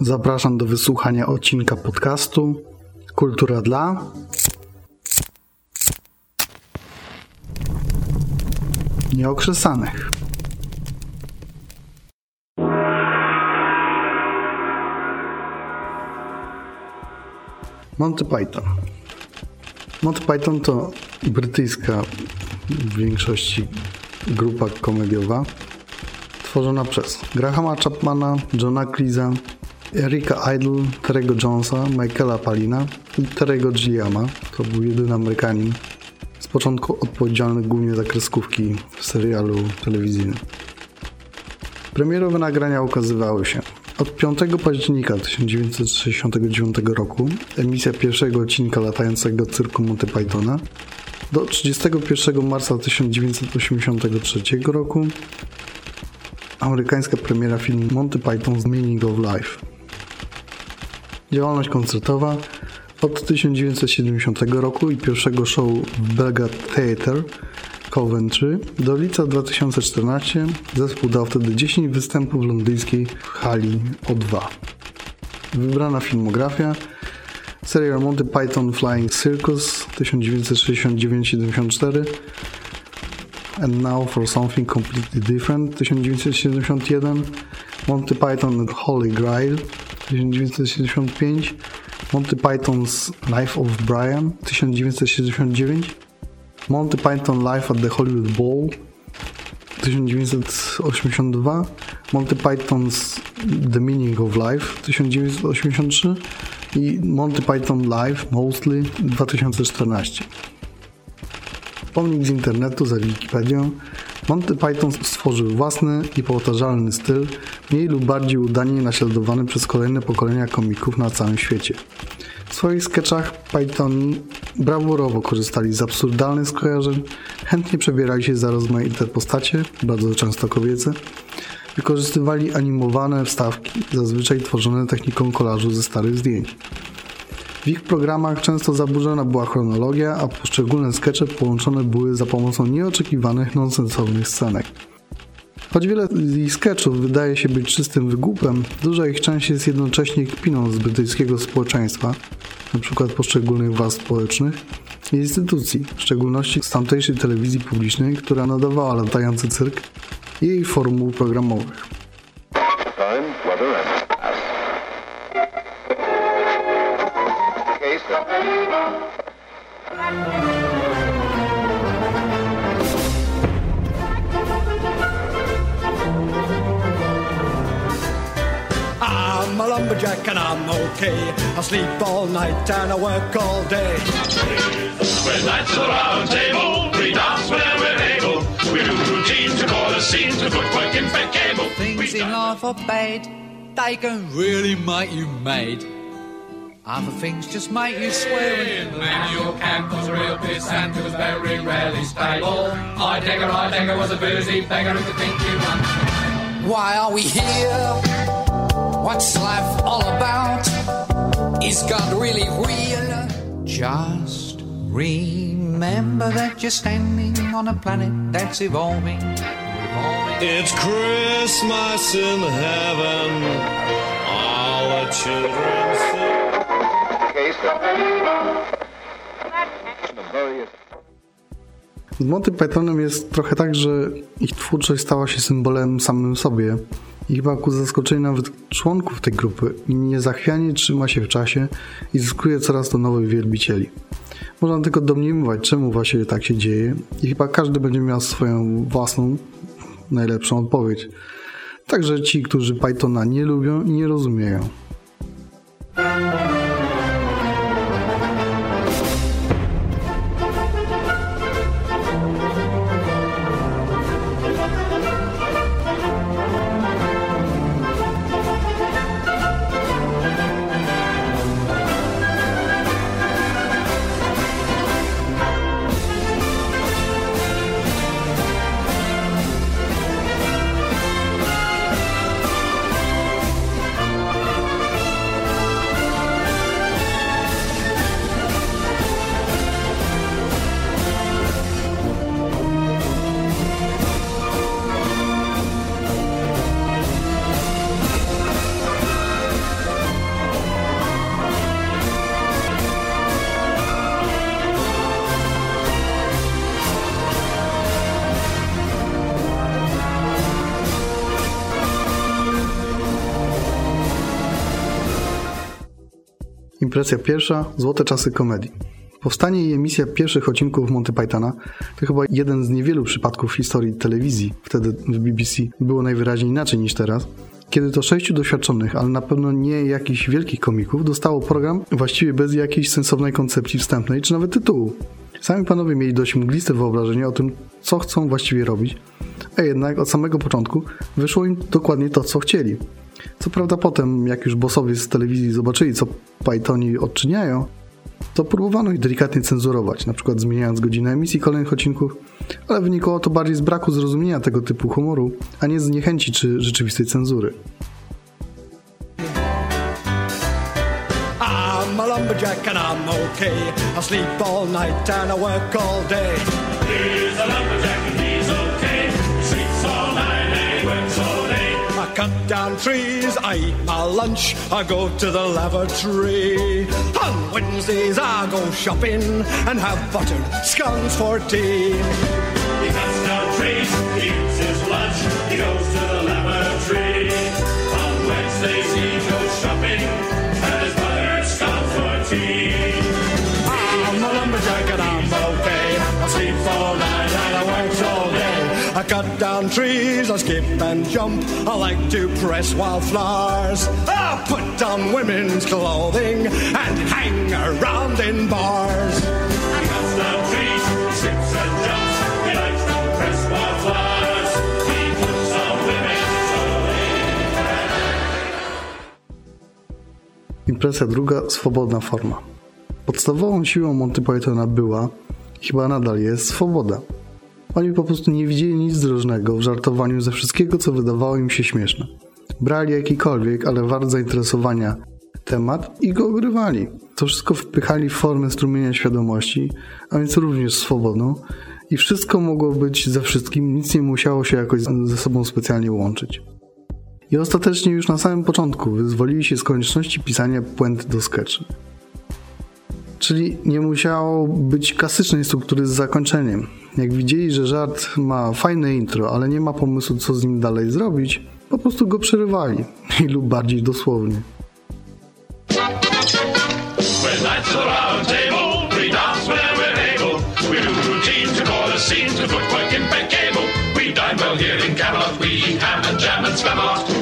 Zapraszam do wysłuchania odcinka podcastu Kultura dla Nieokrzesanych. Monty Python. Monty Python to brytyjska w większości grupa komediowa tworzona przez Grahama Chapmana, Johna Cleesa, Erika Idle, Terego Jonesa, Michaela Palina i Terego Gilliama. To był jedyny Amerykanin z początku odpowiedzialny głównie za kreskówki w serialu telewizyjnym. Premierowe nagrania ukazywały się od 5 października 1969 roku, emisja pierwszego odcinka latającego cyrku Monty Pythona, do 31 marca 1983 roku, amerykańska premiera filmu Monty Python's Meaning of Life. Działalność koncertowa od 1970 roku i pierwszego show w Belgrade Theatre Coventry do lipca 2014 zespół dał wtedy 10 występów w londyńskiej hali O2. Wybrana filmografia serial Monty Python Flying Circus 1969-74 And Now for Something Completely Different 1971 Monty Python Holy Grail 1975 Monty Python's Life of Brian 1979 Monty Python Live at the Hollywood Bowl 1982 Monty Python's The Meaning of Life 1983 i Monty Python Live Mostly 2014 Pomnik z internetu za Wikipedią Monty Python stworzył własny i powtarzalny styl, mniej lub bardziej udanie naśladowany przez kolejne pokolenia komików na całym świecie. W swoich sketchach Pythoni brawurowo korzystali z absurdalnych skojarzeń, chętnie przebierali się za rozmaite postacie, bardzo często kobiece, wykorzystywali animowane wstawki, zazwyczaj tworzone techniką kolażu ze starych zdjęć. W ich programach często zaburzona była chronologia, a poszczególne skecze połączone były za pomocą nieoczekiwanych, nonsensownych scenek. Choć wiele z ich sketchów wydaje się być czystym wygłupem, duża ich część jest jednocześnie kpiną z brytyjskiego społeczeństwa, np. poszczególnych warstw społecznych i instytucji, w szczególności z tamtejszej telewizji publicznej, która nadawała latający cyrk i jej formuł programowych. I'm a lumberjack and I'm okay. I sleep all night and I work all day. When that's the round table, we dance whenever we're able. We do routines and all the scenes to footwork in fed cable. Things in life are bad, they can really make you mad. Other things just make you swear. In manual camp was a real piss and it was very rarely stable. I digger, I digger was a boozy beggar who could think you won. Why are we here? What's life all about? Is God really real? Just remember that you're standing on a planet that's evolving. It's Christmas in heaven. All the children. Z Monty Pythonem jest trochę tak, że ich twórczość stała się symbolem samym sobie i chyba ku zaskoczeniu nawet członków tej grupy niezachwianie trzyma się w czasie i zyskuje coraz to nowych wielbicieli. Można tylko domniemywać, czemu właśnie tak się dzieje i chyba każdy będzie miał swoją własną, najlepszą odpowiedź. Także ci, którzy Pythona nie lubią i nie rozumieją. Impresja pierwsza, złote czasy komedii. Powstanie i emisja pierwszych odcinków Monty Pythona to chyba jeden z niewielu przypadków w historii telewizji, wtedy w BBC było najwyraźniej inaczej niż teraz, kiedy to sześciu doświadczonych, ale na pewno nie jakichś wielkich komików, dostało program właściwie bez jakiejś sensownej koncepcji wstępnej, czy nawet tytułu. Sami panowie mieli dość mgliste wyobrażenie o tym, co chcą właściwie robić, a jednak od samego początku wyszło im dokładnie to, co chcieli. Co prawda potem, jak już bossowie z telewizji zobaczyli, co Pythoni odczyniają, to próbowano ich delikatnie cenzurować, na przykład zmieniając godzinę emisji kolejnych odcinków, ale wynikało to bardziej z braku zrozumienia tego typu humoru, a nie z niechęci czy rzeczywistej cenzury. I'm and I'm okay. I sleep all night and I work all day. He's a lumberjack cut down trees, I eat my lunch, I go to the lavatory. On Wednesdays I go shopping and have buttered scones for tea. He cuts down trees, he eats his lunch, he goes to the lavatory. On Wednesdays cut down trees, I skip and jump. I like to press wildflowers. I put on women's clothing and hang around in bars. He cuts down trees, he skips and jumps, he likes to press wildflowers. He puts on women's Impresja druga, swobodna forma. Podstawową siłą Monty Pythona była, chyba nadal jest, swoboda. Oni po prostu nie widzieli nic zdrożnego w żartowaniu ze wszystkiego, co wydawało im się śmieszne. Brali jakikolwiek, ale wart zainteresowania temat i go ogrywali. To wszystko wpychali w formę strumienia świadomości, a więc również swobodną i wszystko mogło być ze wszystkim, nic nie musiało się jakoś ze sobą specjalnie łączyć. I ostatecznie już na samym początku wyzwolili się z konieczności pisania puent do sketchy. Czyli nie musiało być klasycznej struktury z zakończeniem. Jak widzieli, że żart ma fajne intro, ale nie ma pomysłu, co z nim dalej zrobić, po prostu go przerywali. Lub bardziej dosłownie. Well here in Camelot, we jam and.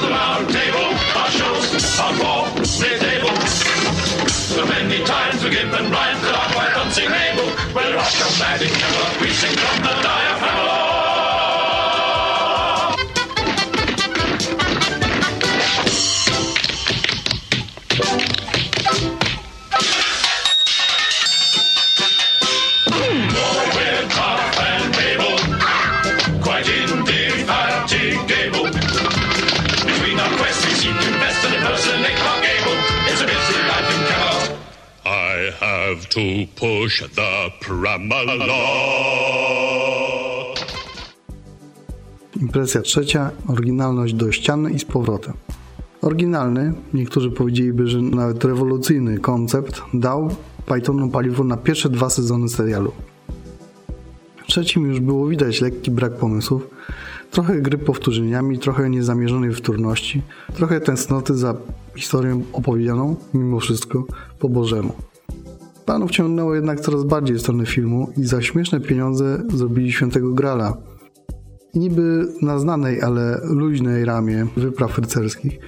We're knights of the round table, our shows are for to push the Pramalot. Impresja trzecia, oryginalność do ściany i z powrotem. Oryginalny, niektórzy powiedzieliby, że nawet rewolucyjny koncept dał Pythonu paliwo na pierwsze dwa sezony serialu. W trzecim już było widać lekki brak pomysłów, trochę gry powtórzeniami, trochę niezamierzonej wtórności, trochę tęsknoty za historią opowiedzianą, mimo wszystko, po Bożemu. Panów ciągnęło jednak coraz bardziej w stronę filmu i za śmieszne pieniądze zrobili Świętego Grala. Niby na znanej, ale luźnej ramie wypraw rycerskich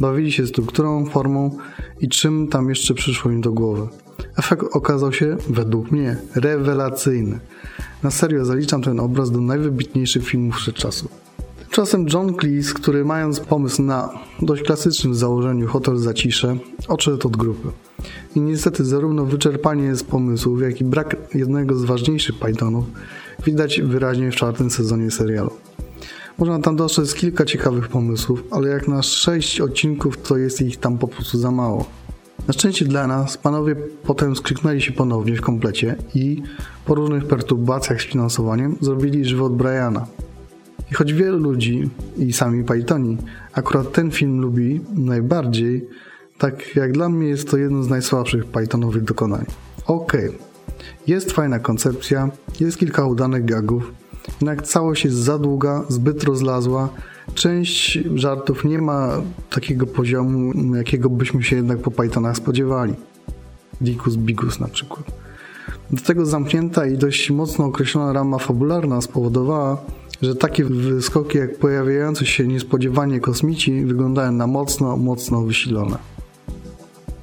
bawili się strukturą, formą i czym tam jeszcze przyszło im do głowy. Efekt okazał się, według mnie, rewelacyjny. Na serio zaliczam ten obraz do najwybitniejszych filmów wszechczasów. Tymczasem John Cleese, który mając pomysł na dość klasycznym założeniu hotel za ciszę, odszedł od grupy. I niestety zarówno wyczerpanie z pomysłów, jak i brak jednego z ważniejszych Pythonów widać wyraźnie w czwartym sezonie serialu. Można tam dostrzec kilka ciekawych pomysłów, ale jak na 6 odcinków to jest ich tam po prostu za mało. Na szczęście dla nas panowie potem skrzyknęli się ponownie w komplecie i po różnych perturbacjach z finansowaniem zrobili żywot Briana. I choć wielu ludzi i sami Pythoni akurat ten film lubi najbardziej, tak jak dla mnie jest to jedno z najsłabszych Pythonowych dokonań. Okej, jest fajna koncepcja, jest kilka udanych gagów, Jednak całość jest za długa, zbyt rozlazła. Część żartów nie ma takiego poziomu, jakiego byśmy się jednak po Pythonach spodziewali. Dicus Bigus na przykład. Do tego zamknięta i dość mocno określona rama fabularna spowodowała, że takie wyskoki jak pojawiające się niespodziewanie kosmici wyglądają na mocno, mocno wysilone.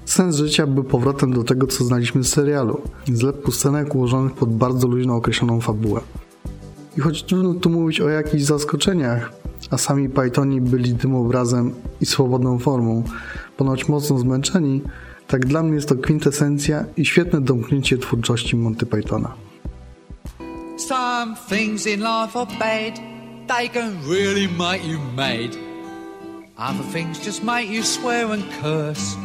Sens życia był powrotem do tego, co znaliśmy z serialu. Zlepku scenek ułożonych pod bardzo luźno określoną fabułę. I choć trudno tu mówić o jakichś zaskoczeniach, a sami Pythoni byli dymobrazem i swobodną formą, ponoć mocno zmęczeni, tak dla mnie jest to kwintesencja i świetne domknięcie twórczości Monty Pythona. Some things in life are bad, they can really make you mad. Other things just make you swear and curse.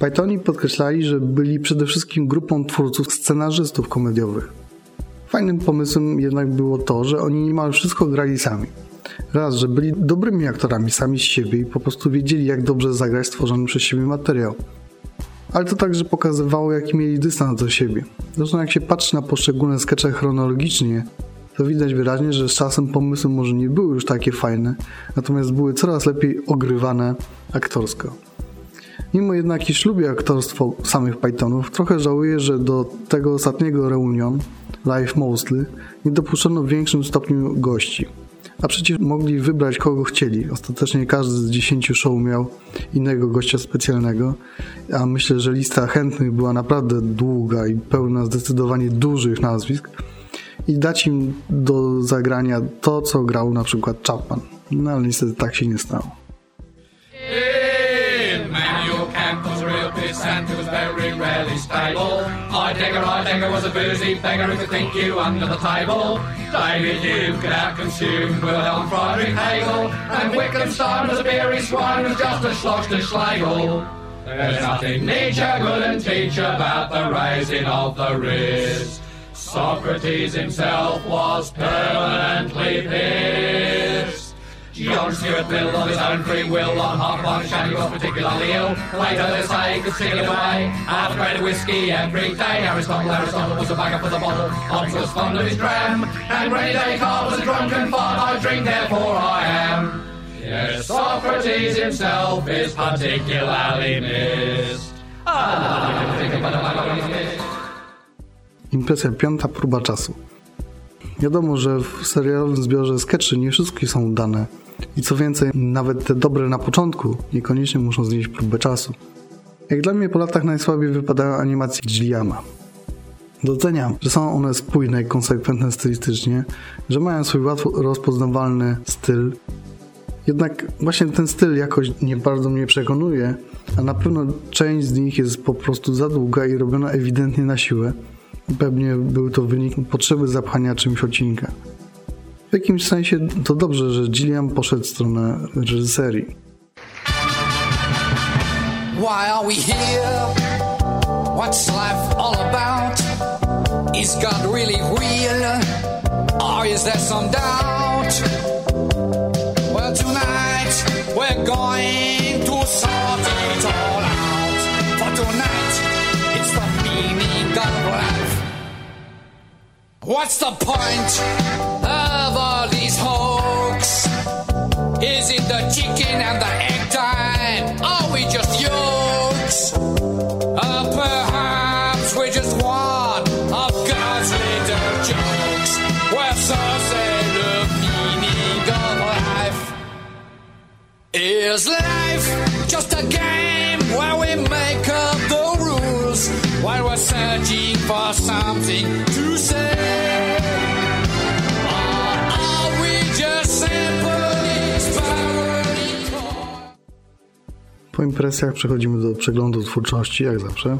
Pythoni podkreślali, że byli przede wszystkim grupą twórców scenarzystów komediowych. Fajnym pomysłem jednak było to, że oni niemal wszystko grali sami. Raz, że byli dobrymi aktorami sami z siebie i po prostu wiedzieli, jak dobrze zagrać stworzony przez siebie materiał. Ale to także pokazywało, jaki mieli dystans do siebie. Zresztą jak się patrzy na poszczególne skecze chronologicznie, to widać wyraźnie, że z czasem pomysły może nie były już takie fajne, natomiast były coraz lepiej ogrywane aktorsko. Mimo jednak, iż lubię aktorstwo samych Pythonów, trochę żałuję, że do tego ostatniego reunion, Live Mostly, nie dopuszczono w większym stopniu gości. A przecież mogli wybrać kogo chcieli. Ostatecznie każdy z 10 show miał innego gościa specjalnego, a myślę, że lista chętnych była naprawdę długa i pełna zdecydowanie dużych nazwisk i dać im do zagrania to, co grał na przykład Chapman. No ale niestety tak się nie stało. Digger, I digger was a boozy beggar who could think you under the table. David Hume could out-consume Wilhelm Friedrich Hegel. And Wittgenstein was a beery swine who just a schloss to Schlegel. There's nothing Nietzsche couldn't teach about the raising of the wrist. Socrates himself was permanently pissed. John Stuart Mill on his own free will on half one shanty was particularly ill. Later say he could sing it away. Half a grade of whiskey every day. Aristotle, Aristotle was a bagger for the bottle. Hobbes was fond of his dram. And Rene Descartes was a drunken fart. I drink, therefore I am. Yes, Socrates himself is particularly missed. Impresja piąta, próba czasu. Wiadomo, że w serialowym zbiorze skeczy nie wszystkie są udane. I co więcej, nawet te dobre na początku niekoniecznie muszą znieść próbę czasu. Jak dla mnie po latach najsłabiej wypadają animacje Gilliama. Doceniam, że są one spójne i konsekwentne stylistycznie, że mają swój łatwo rozpoznawalny styl. Jednak właśnie ten styl jakoś nie bardzo mnie przekonuje, a na pewno część z nich jest po prostu za długa i robiona ewidentnie na siłę. Pewnie był to wynik potrzeby zapchania czymś odcinka. W jakimś sensie to dobrze, że Gilliam poszedł w stronę reżyserii. Why are we here? What's life all about? Is God really real? Or is there some doubt? Well, tonight we're going What's the point of all these hoax? Is it the chicken and the egg time? Are we just yokes? Or perhaps we're just one of God's little jokes. So say the meaning of life. Is life just a game where we make up the rules while we're searching for something Po impresjach przechodzimy do przeglądu twórczości, jak zawsze.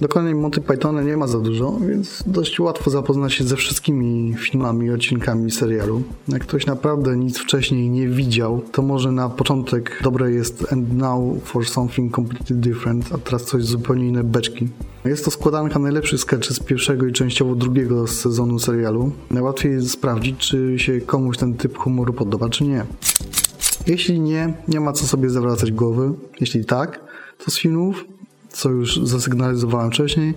Dokładnie Monty Pythona nie ma za dużo, więc dość łatwo zapoznać się ze wszystkimi filmami i odcinkami serialu. Jak ktoś naprawdę nic wcześniej nie widział, to może na początek dobre jest And Now for Something Completely Different, a teraz coś zupełnie inne beczki. Jest to składanka najlepszych sketchy z pierwszego i częściowo drugiego sezonu serialu. Najłatwiej jest sprawdzić, czy się komuś ten typ humoru podoba, czy nie. Jeśli nie, nie ma co sobie zawracać głowy. Jeśli tak, to z filmów, co już zasygnalizowałem wcześniej,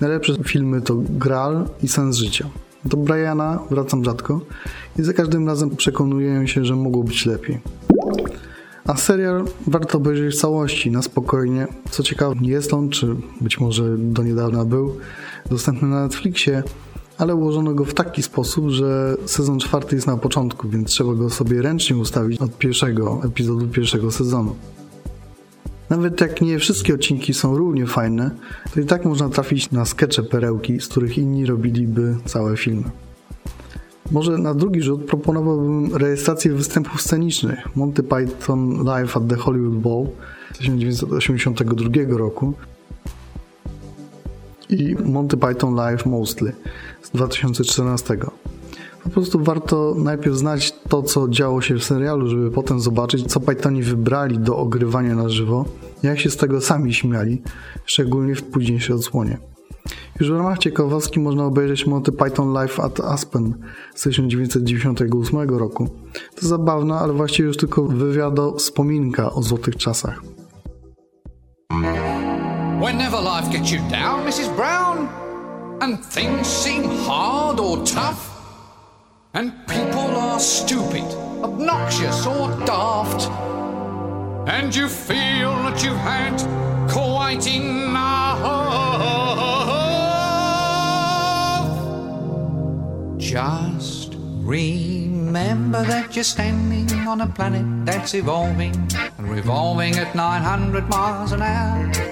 najlepsze filmy to Graal i Sens Życia. Do Briana wracam rzadko i za każdym razem przekonuję się, że mogło być lepiej. A serial warto obejrzeć w całości, na spokojnie. Co ciekawe, jest on, czy być może do niedawna był, dostępny na Netflixie, ale ułożono go w taki sposób, że sezon czwarty jest na początku, więc trzeba go sobie ręcznie ustawić od pierwszego epizodu pierwszego sezonu. Nawet jak nie wszystkie odcinki są równie fajne, to i tak można trafić na skecze perełki, z których inni robiliby całe filmy. Może na drugi rzut proponowałbym rejestrację występów scenicznych Monty Python Live at the Hollywood Bowl z 1982 roku i Monty Python Live Mostly z 2014. Po prostu warto najpierw znać to, co działo się w serialu, żeby potem zobaczyć, co Pythoni wybrali do ogrywania na żywo, jak się z tego sami śmiali, szczególnie w późniejszej odsłonie. Już w ramach ciekawostki można obejrzeć Monty Python Live at Aspen z 1998 roku. To zabawna, ale właściwie już tylko wywiado wspominka o złotych czasach. Whenever life gets you down, Mrs. Brown, and things seem hard or tough, and people are stupid, obnoxious, or daft, and you feel that you've had quite enough, just remember that you're standing on a planet that's evolving and revolving at 900 miles an hour.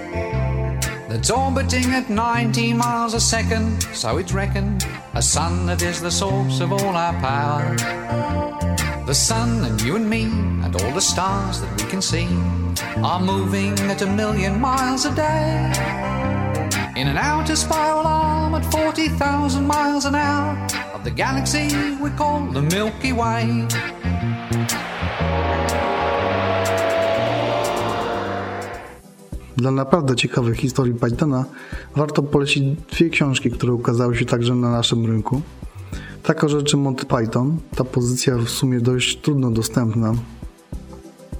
That's orbiting at 90 miles a second, so it's reckoned a sun that is the source of all our power. The sun and you and me and all the stars that we can see are moving at a million miles a day. In an outer spiral arm at 40,000 miles an hour of the galaxy we call the Milky Way. Dla naprawdę ciekawych historii Pythona warto polecić dwie książki, które ukazały się także na naszym rynku. Taka rzeczy Monty Python, ta pozycja w sumie dość trudno dostępna,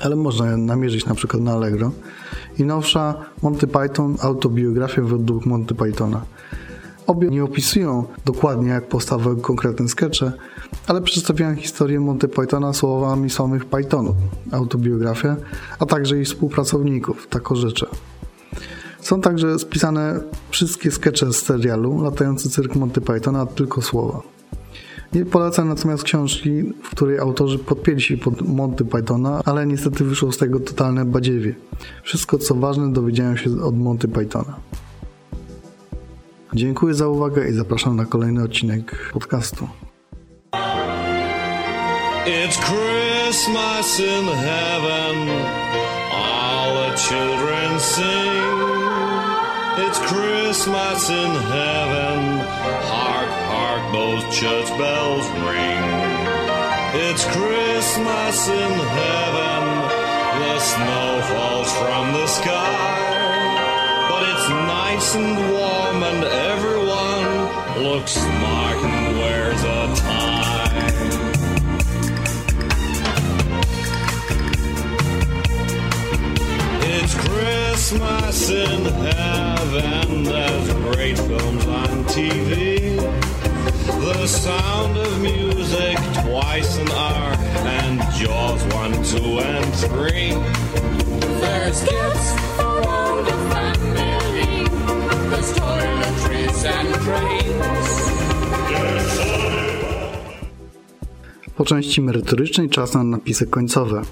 ale można ją namierzyć na przykład na Allegro. I nowsza Monty Python, autobiografia według Monty Pythona. Obie nie opisują dokładnie jak powstawały konkretne skecze, ale przedstawiają historię Monty Pythona słowami samych Pythonów, autobiografia, a także ich współpracowników, tako rzeczy. Są także spisane wszystkie skecze z serialu Latający cyrk Monty Pythona, tylko słowa. Nie polecam natomiast książki, w której autorzy podpięli się pod Monty Pythona, ale niestety wyszło z tego totalne badziewie. Wszystko co ważne dowiedziałem się od Monty Pythona. Dziękuję za uwagę i zapraszam na kolejny odcinek podcastu. It's Christmas in heaven. All the children sing. It's Christmas in heaven. Hark, hark, those church bells ring. It's Christmas in heaven. The snow falls from the sky. But it's nice and warm, and everyone looks smart and wears a tie. In heaven. There's great films on TV. The sound of music twice an hour, and Jaws one, two, and three. There's gifts for all the family. There's toiletries and trains. Po części merytorycznej czas na napisy końcowe.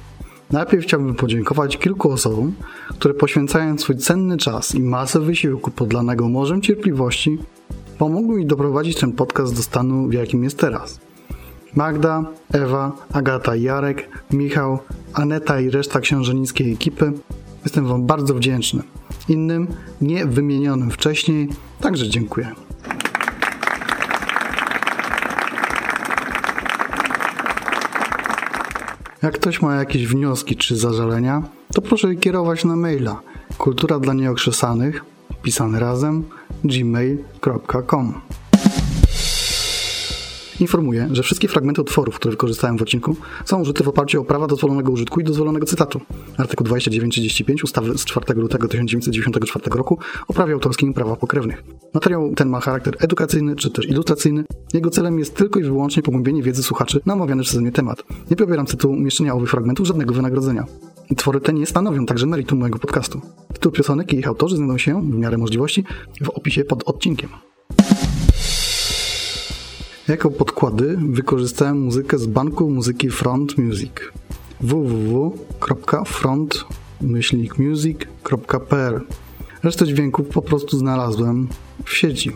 Najpierw chciałbym podziękować kilku osobom, które poświęcają swój cenny czas i masę wysiłku podlanego morzem cierpliwości, pomogły mi doprowadzić ten podcast do stanu, w jakim jest teraz. Magda, Ewa, Agata Jarek, Michał, Aneta i reszta książenickiej ekipy. Jestem Wam bardzo wdzięczny. Innym, nie wymienionym wcześniej, także dziękuję. Jak ktoś ma jakieś wnioski czy zażalenia, to proszę je kierować na maila kultura dla nieokrzesanych, pisane razem, gmail.com. Informuję, że wszystkie fragmenty utworów, które wykorzystałem w odcinku, są użyte w oparciu o prawa dozwolonego użytku i dozwolonego cytatu. Artykuł 2935 ustawy z 4 lutego 1994 roku o prawie autorskim i prawach pokrewnych. Materiał ten ma charakter edukacyjny czy też ilustracyjny. Jego celem jest tylko i wyłącznie pogłębienie wiedzy słuchaczy na omawiany przeze mnie temat. Nie pobieram tytułu umieszczenia owych fragmentów żadnego wynagrodzenia. Twory te nie stanowią także meritum mojego podcastu. Tytuł piosenek i ich autorzy znajdą się, w miarę możliwości, w opisie pod odcinkiem. Jako podkłady wykorzystałem muzykę z banku muzyki Front Music www.front-music.pl Resztę dźwięków po prostu znalazłem w sieci.